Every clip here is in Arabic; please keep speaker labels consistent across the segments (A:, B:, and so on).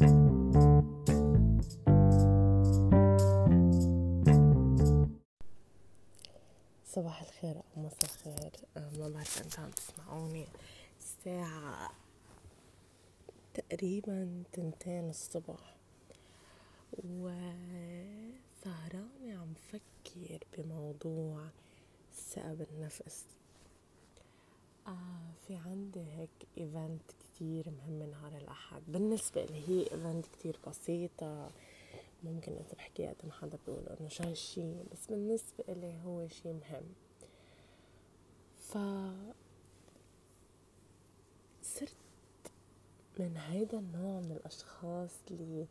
A: صباح الخير أو مساء الخير. ما بعرف أنت عم تسمعوني. الساعة تقريبا تنتين الصبح. وسهرانة عم فكر بموضوع الثقة بالنفس آه في عندي هيك event كتير مهم نهار الأحد. بالنسبة لي هي event كتير بسيطة ممكن إذا بحكي قد ما حدا بيقول إنه شو هالشي بس بالنسبة إلي هو شي مهم. ف صرت من هيدا النوع من الأشخاص اللي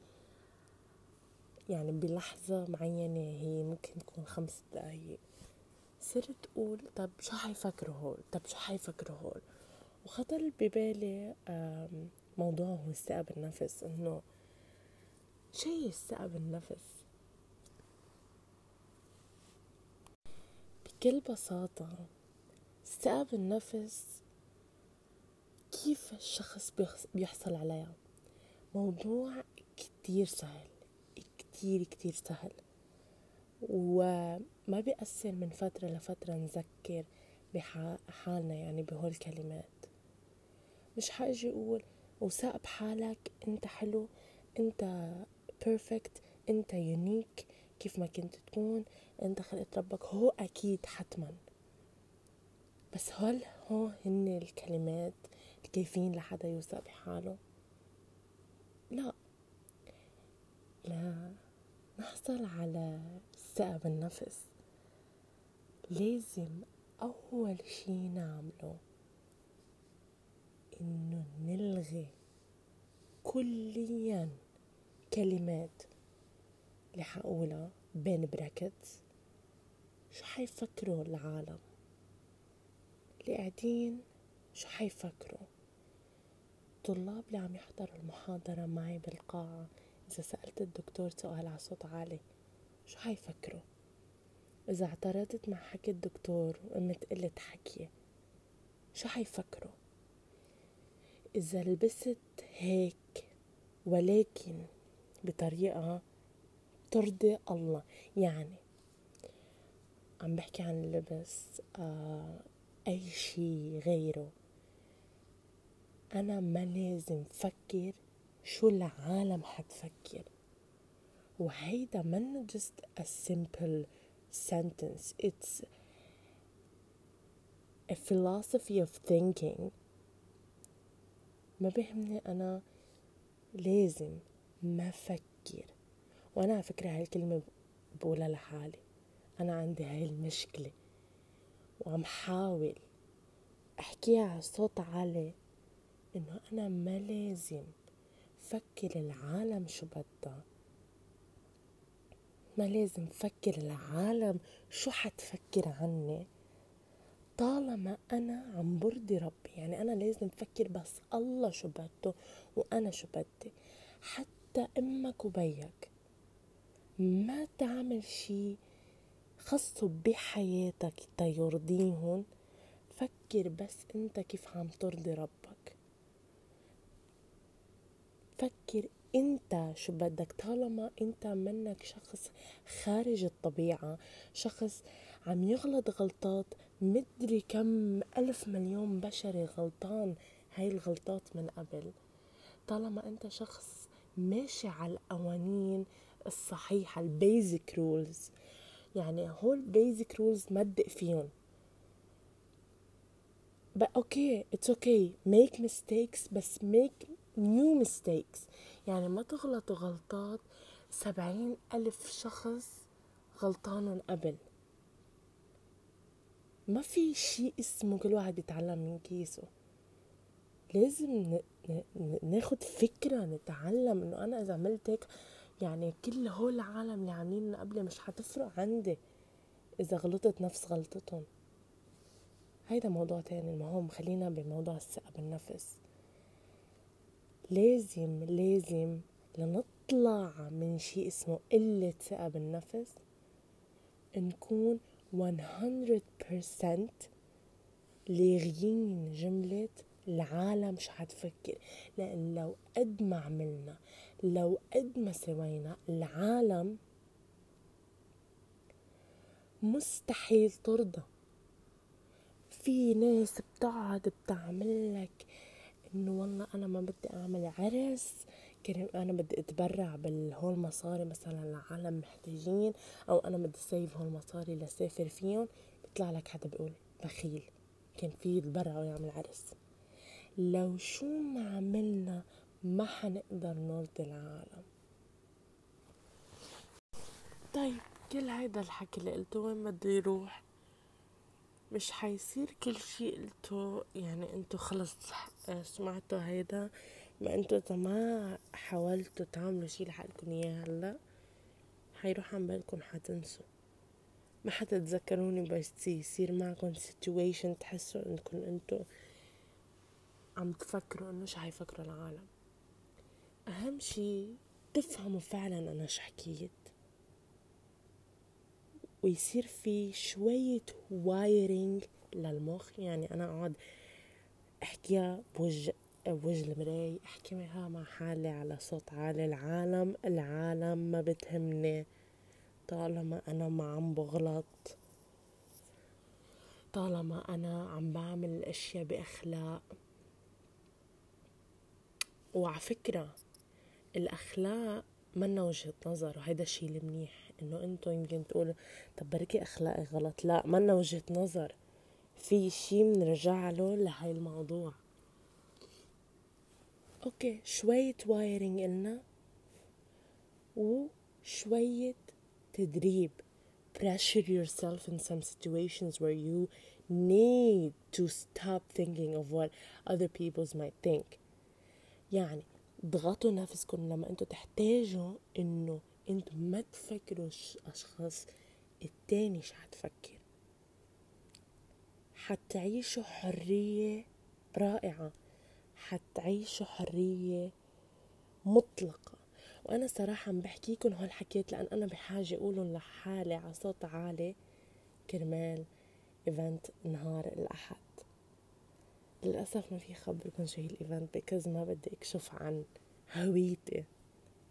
A: يعني بلحظة معينة هي ممكن تكون خمس دقايق. صرت أقول طب شو حيفكروا هول؟ طب شو حيفكروا هول؟ وخطر ببالي موضوع هو الثقة بالنفس إنه شي الثقة بالنفس بكل بساطة الثقة بالنفس كيف الشخص بيحصل عليها؟ موضوع كتير سهل كتير كتير سهل. وما بيأثر من فترة لفترة نذكر بحالنا يعني بهول الكلمات. مش حاجي أقول وثق بحالك. أنت حلو. أنت perfect أنت unique كيف ما كنت تكون. أنت خلقة ربك. هو أكيد حتما. بس هل هو هن الكلمات الكافيين لحدا يوثق بحاله؟ لا. لا نحصل على الثقة بالنفس لازم أول شي نعمله إنه نلغي كليا كلمات اللي حقولها بين براكتس شو حيفكروا العالم؟ اللي قاعدين شو حيفكروا؟ طلاب اللي عم يحضروا المحاضرة معي بالقاعة. إذا سألت الدكتور سؤال على صوت عالي شو حيفكروا؟ إذا اعترضت مع حكي الدكتور وقمت قلت حكي شو حيفكروا؟ إذا لبست هيك ولكن بطريقة ترضي الله. يعني عم بحكي عن اللبس آه أي شي غيره. أنا ما لازم فكر شو العالم حتفكر. وهيدا منه just a simple sentence. It's a philosophy of thinking. ما بيهمني أنا لازم ما فكر وأنا على فكرة هاي الكلمة بقولها لحالي. أنا عندي هاي المشكلة. وعم حاول أحكيها على صوت عالي إنه أنا ما لازم فكر العالم شو بدها. ما لازم فكر العالم شو حتفكر عني. طالما أنا عم برضي ربي يعني أنا لازم فكر بس الله شو بده وأنا شو بدي. حتى أمك وبيك ما تعمل شي خصو بحياتك تيرضيهم فكر بس أنت كيف عم ترضي ربك. فكر أنت شو بدك. طالما أنت منك شخص خارج الطبيعة شخص عم يغلط غلطات مدري كم ألف مليون بشري غلطان هاي الغلطات من قبل. طالما أنت شخص ماشي على القوانين الصحيحة ال basic rules يعني هول basic rules ما تدق فيهم. But okay it's okay make mistakes بس make new mistakes. يعني ما تغلطوا غلطات سبعين ألف شخص غلطانهم قبل. ما في شيء اسمه كل واحد بيتعلم من كيسه. لازم ناخد فكرة نتعلم إنه أنا إذا عملت هيك يعني كل هول العالم اللي عاملين قبلي مش حتفرق عندي إذا غلطت نفس غلطتهم. هيدا موضوع تاني المهم خلينا بموضوع الثقة بالنفس. لازم لازم لنطلع من شيء اسمه قلة ثقة بالنفس. نكون 100% لاغيين جملة العالم شو حتفكر. لأن لو قد ما عملنا لو قد ما سوينا العالم مستحيل ترضى. في ناس بتقعد بتعمل لك إنه والله أنا ما بدي أعمل عرس أنا بدي أتبرع بالهول مصاري مثلا لعالم محتاجين أو أنا بدي سيف هول مصاري لسافر فيهم بيطلع لك حدا بيقول بخيل. كان في يتبرع ويعمل عرس. لو شو ما عملنا ما حنقدر نرضي العالم. طيب كل هيدا الحكي اللي قلته وين بده يروح مش حيصير كل شي قلته يعني انتو خلص سمعتوا هيدا. ما انتو اذا ما حاولتوا تعملوا شي لحالكم؟ اياه هلا حيروح عن بالكم حتنسوا. ما حتتذكروني بس يصير معكم situation تحسوا انكم انتو عم تفكروا انه شو حيفكروا العالم. أهم شي تفهموا فعلا أنا شو حكيت. ويصير في شوية وايرنج للمخ. يعني أنا أقعد أحكيها بوجه بوجه المرأي أحكيها مع حالي على صوت عالي. العالم العالم ما بتهمني. طالما أنا ما عم بغلط. طالما أنا عم بعمل الأشياء بأخلاق. وعلى فكرة الأخلاق منا وجهة نظر وهيدا الشي المنيح إنه أنتو يمكن تقولوا طب بركي أخلاقي غلط. لا منا وجهة نظر. في شي منرجع له لهاي الموضوع. okay شوية wiring إلنا وشوية تدريب. Pressure yourself in some situations where you need to stop thinking of what other people's might think. يعني ضغطوا نفسكم لما أنتوا تحتاجوا انه أنتوا ما تفكروا اشخاص التاني شو حتفكر. حتعيشوا حرية رائعة. حتعيشوا حرية مطلقة. وأنا صراحة عم بحكيكم هالحكيات لأن أنا بحاجة أقولهم لحالي على صوت عالي كرمال event نهار الأحد. للأسف ما في خبركم شو هي ال event because ما بدي أكشف عن هويتي.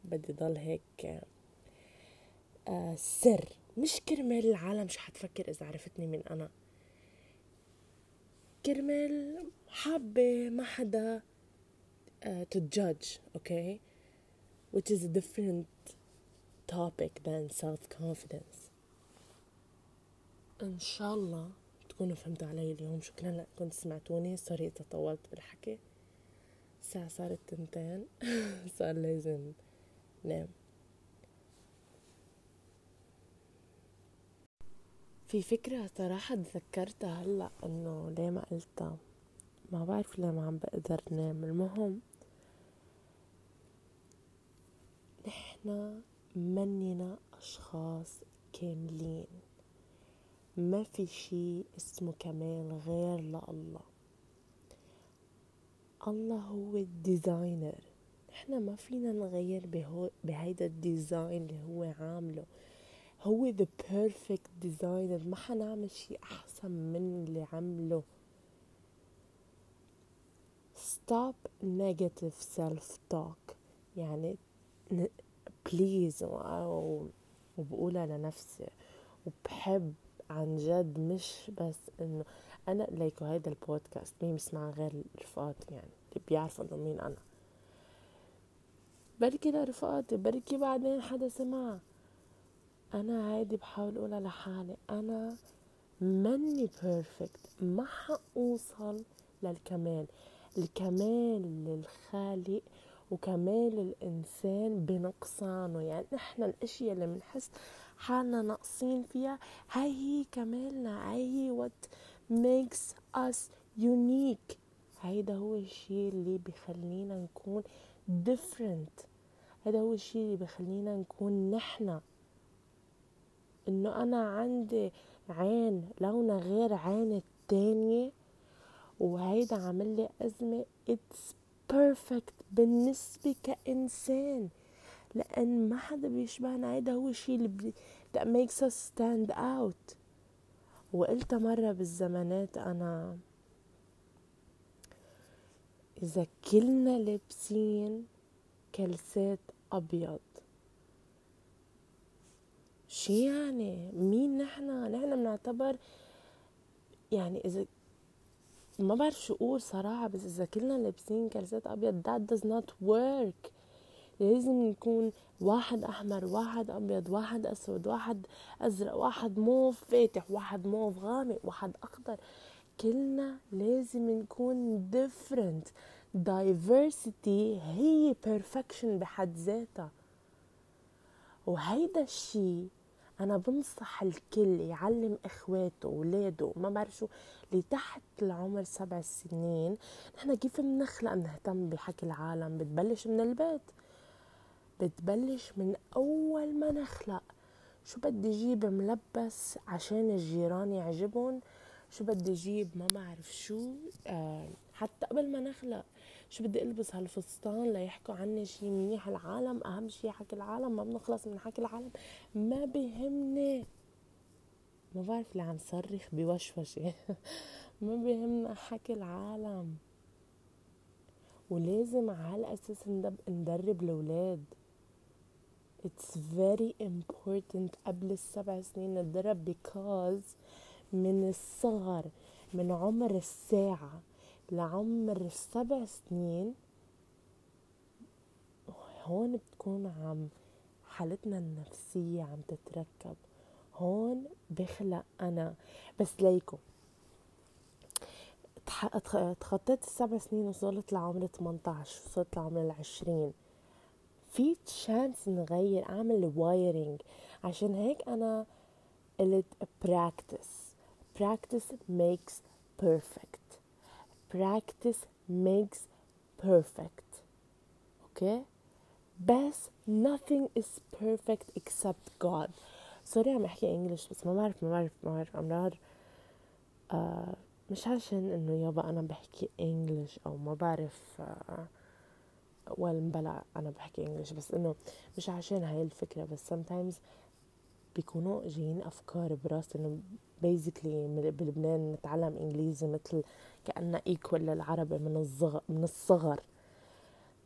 A: بدي ضل هيك آه سر. مش كرمال العالم شو حتفكر إذا عرفتني من أنا. كرمال حابة ما حدا to judge okay which is a different topic than self-confidence. إن شاء الله تكونوا فهمتوا علي اليوم. شكرا لأنكم سمعتوني. سوري إذا طولت بالحكي. الساعة صارت تنتين. صار لازم نام. في فكرة صراحة تذكرتها هلأ إنه ليه ما قلتها. ما بعرف ليه ما عم بقدر نام المهم نحنا مننا أشخاص كاملين. ما في شي اسمه كمال غير لله. الله هو ال designer. نحنا ما فينا نغير بهيدا ال design اللي هو عامله. هو the perfect designer. ما حنعمل شي أحسن من اللي عمله. Stop negative self talk يعني بليز وبقولها لنفسي وبحب عن جد مش بس إنه أنا ليكو هيدا البودكاست مين بيسمع غير الرفقات يعني. اللي بيعرفوا إنه مين أنا. بركي لرفقاتي. بركي بعدين حدا سمع. أنا هيدي بحاول اقولها لحالي أنا مني بيرفكت ما حأوصل للكمال. الكمال للخالق وكمال الإنسان بنقصانه. يعني نحن الأشياء اللي بنحس حالنا ناقصين فيها هاي هي كمالنا هاي هي what makes us unique. هيدا هو الشيء اللي بخلينا نكون different. هذا هو الشيء اللي بخلينا نكون نحنا إنه أنا عندي عين لونها غير عين التانية وهيدا عامل لي أزمة. It's perfect بالنسبة كإنسان لأن ما حدا بيشبهنا. هيدا هو الشيء اللي that makes us stand out. وقلت مرة بالزمانات أنا إذا كلنا لابسين كلسات أبيض شي يعني مين نحنا نحنا بنعتبر يعني إذا ما بعرف شو أقول صراحة بس إذا كلنا لابسين كالسات أبيض that does not work. لازم يكون واحد أحمر واحد أبيض واحد أسود واحد أزرق واحد موف فاتح واحد موف غامق واحد أخضر. كلنا لازم نكون different. Diversity هي perfection بحد ذاتها. وهيدا الشي أنا بنصح الكل يعلم إخواته ولاده ما بعرف شو اللي تحت العمر سبع سنين نحن كيف بنخلق نهتم بحكي العالم؟ بتبلش من البيت. بتبلش من أول ما نخلق. شو بدي أجيب ملبس عشان الجيران يعجبهم؟ شو بدي أجيب ما بعرف شو آه حتى قبل ما نخلق. شو بدي ألبس هالفستان ليحكوا عني شي منيح العالم؟ أهم شي حكي العالم ما بنخلص من حكي العالم. ما بيهمني ما بعرف اللي عم صرخ بوشوشة. ما بيهمنا حكي العالم. ولازم على هالأساس ندرب الأولاد. It's very important قبل السبع سنين ندرب because من الصغر من عمر الساعة. لعمر السبع سنين هون بتكون عم حالتنا النفسية عم تتركب. هون بخلق أنا. بس ليكم تخطيت السبع سنين وصلت لعمر 18 وصلت لعمر العشرين. في chance نغير أعمل wiring عشان هيك أنا قلت practice. practice makes perfect. Practice makes perfect okay? بس nothing is perfect except God. sorry عم احكي English بس ما بعرف ما بعرف ما بعرف. امرار آه مش عشان إنه يابا أنا بحكي English أو ما بعرف آه بلا أنا بحكي English بس إنه مش عشان هاي الفكرة. بس sometimes بيكونوا جايين أفكار براسي إنه basically بلبنان نتعلم إنجليزي مثل كأنها equal للعربي من الصغر من الصغر.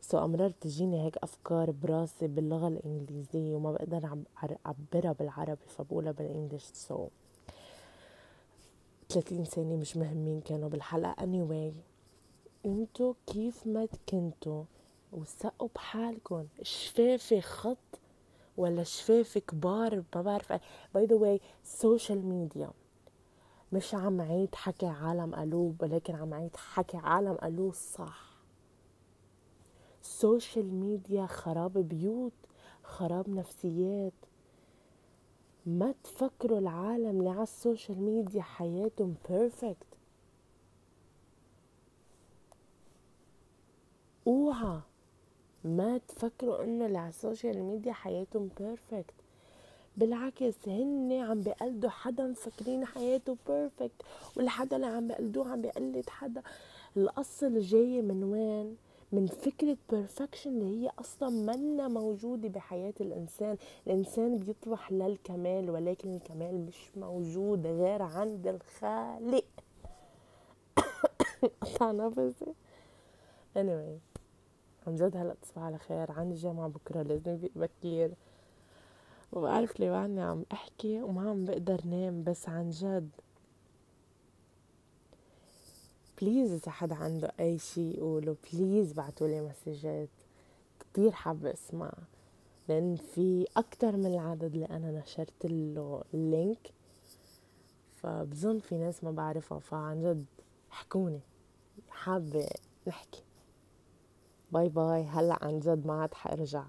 A: so so امرار تجيني هيك أفكار براسي باللغة الإنجليزية وما بقدر أعبرها بالعربي فبقولها بالانجلش سو so 30 سنه مش مهمين كانوا بالحلقة. Anyway انتو كيف ما كنتوا وثقوا بحالكم. شفافي خط ولا شفافي كبار ما بعرف باي ذا واي سوشيال ميديا مش عم عيد حكي عالم قالوه ولكن عم عيد حكي عالم قالوه صح. ال social media خراب بيوت خراب نفسيات. ما تفكروا العالم اللي على ال social media حياتهم perfect أوعى. ما تفكروا انه اللي على ال social media حياتهم perfect بالعكس هن عم بيقلدوا حدا مفكرين حياته perfect والحدا اللي عم بيقلدوه عم بيقلد حدا. القصة جاية من وين؟ من فكرة بيرفكشن اللي هي أصلا منا موجودة بحياة الإنسان. الإنسان بيطرح للكمال ولكن الكمال مش موجود غير عند الخالق. قطع نفسي anyway. عن جد هلأ تصبح على خير عندي جامعة بكرة لازم بكير. وبعرف ليه وعني عم أحكي وما عم بقدر نام بس عن جد. please إذا حدا عنده أي شي يقوله please بعتولي مسجات. كتير حابة أسمع. لأن في أكتر من العدد اللي أنا نشرت له ال link فبظن في ناس ما بعرفها فعن جد احكوني حابة نحكي. bye bye هلأ عن جد ما عاد حأرجع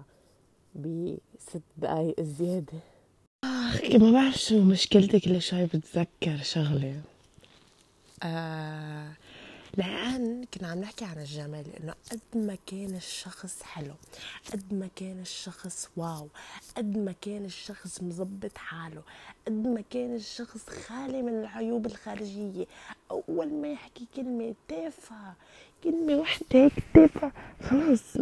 A: بست دقايق زيادة. آخ ما بعرف شو مشكلتي كل شوي بتذكر شغلة. آه لأن كنا عم نحكي عن الجمال إنه قد ما كان الشخص حلو قد ما كان الشخص واو قد ما كان الشخص مظبط حاله قد ما كان الشخص خالي من العيوب الخارجية. أول ما يحكي كلمة تافهة كلمة واحدة هيك تافهة خلص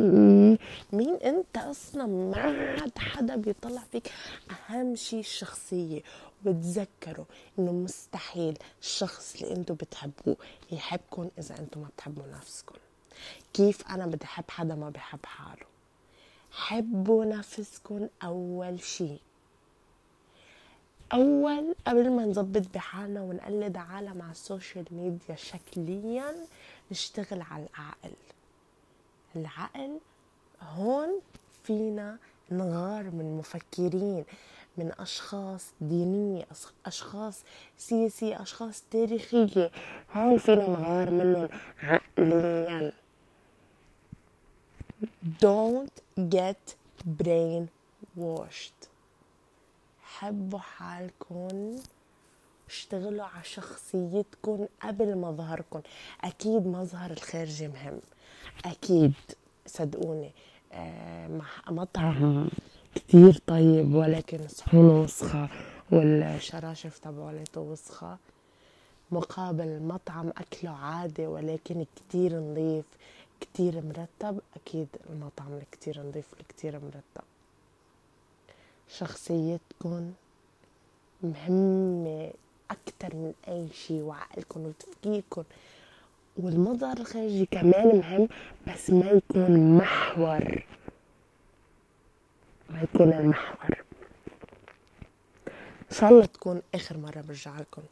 A: مين أنت أصلا؟ ما عاد حدا بيطلع فيك أهم شيء الشخصية. وتذكروا إنه مستحيل الشخص اللي أنتم بتحبوه يحبكم إذا أنتم ما بتحبوا نفسكم. كيف أنا بدي أحب حدا ما بحب حاله؟ حبوا نفسكن أول شي. أول قبل ما نظبط بحالنا ونقلد عالم على السوشيال ميديا شكليا نشتغل على العقل. العقل هون فينا نغار من مفكرين. من أشخاص دينية أشخاص سياسية أشخاص تاريخية. هون فينا نغار منهم عقليا. Don't get brain washed حبوا حالكم. اشتغلوا على شخصيتكم قبل مظهركم. أكيد مظهر الخارجي مهم. أكيد صدقوني. آه مطعم. كتير طيب ولكن صحونه وسخة والشراشف تبعولته وسخة مقابل مطعم أكله عادي ولكن كتير نظيف كتير مرتب. أكيد المطعم الكتير نظيف والكتير مرتب. شخصيتكم مهمة أكتر من أي شي وعقلكم وتفكيركم والمظهر الخارجي كمان مهم بس ما يكون محور. يكون المحور. إن شاء الله تكون آخر مرة برجع لكم.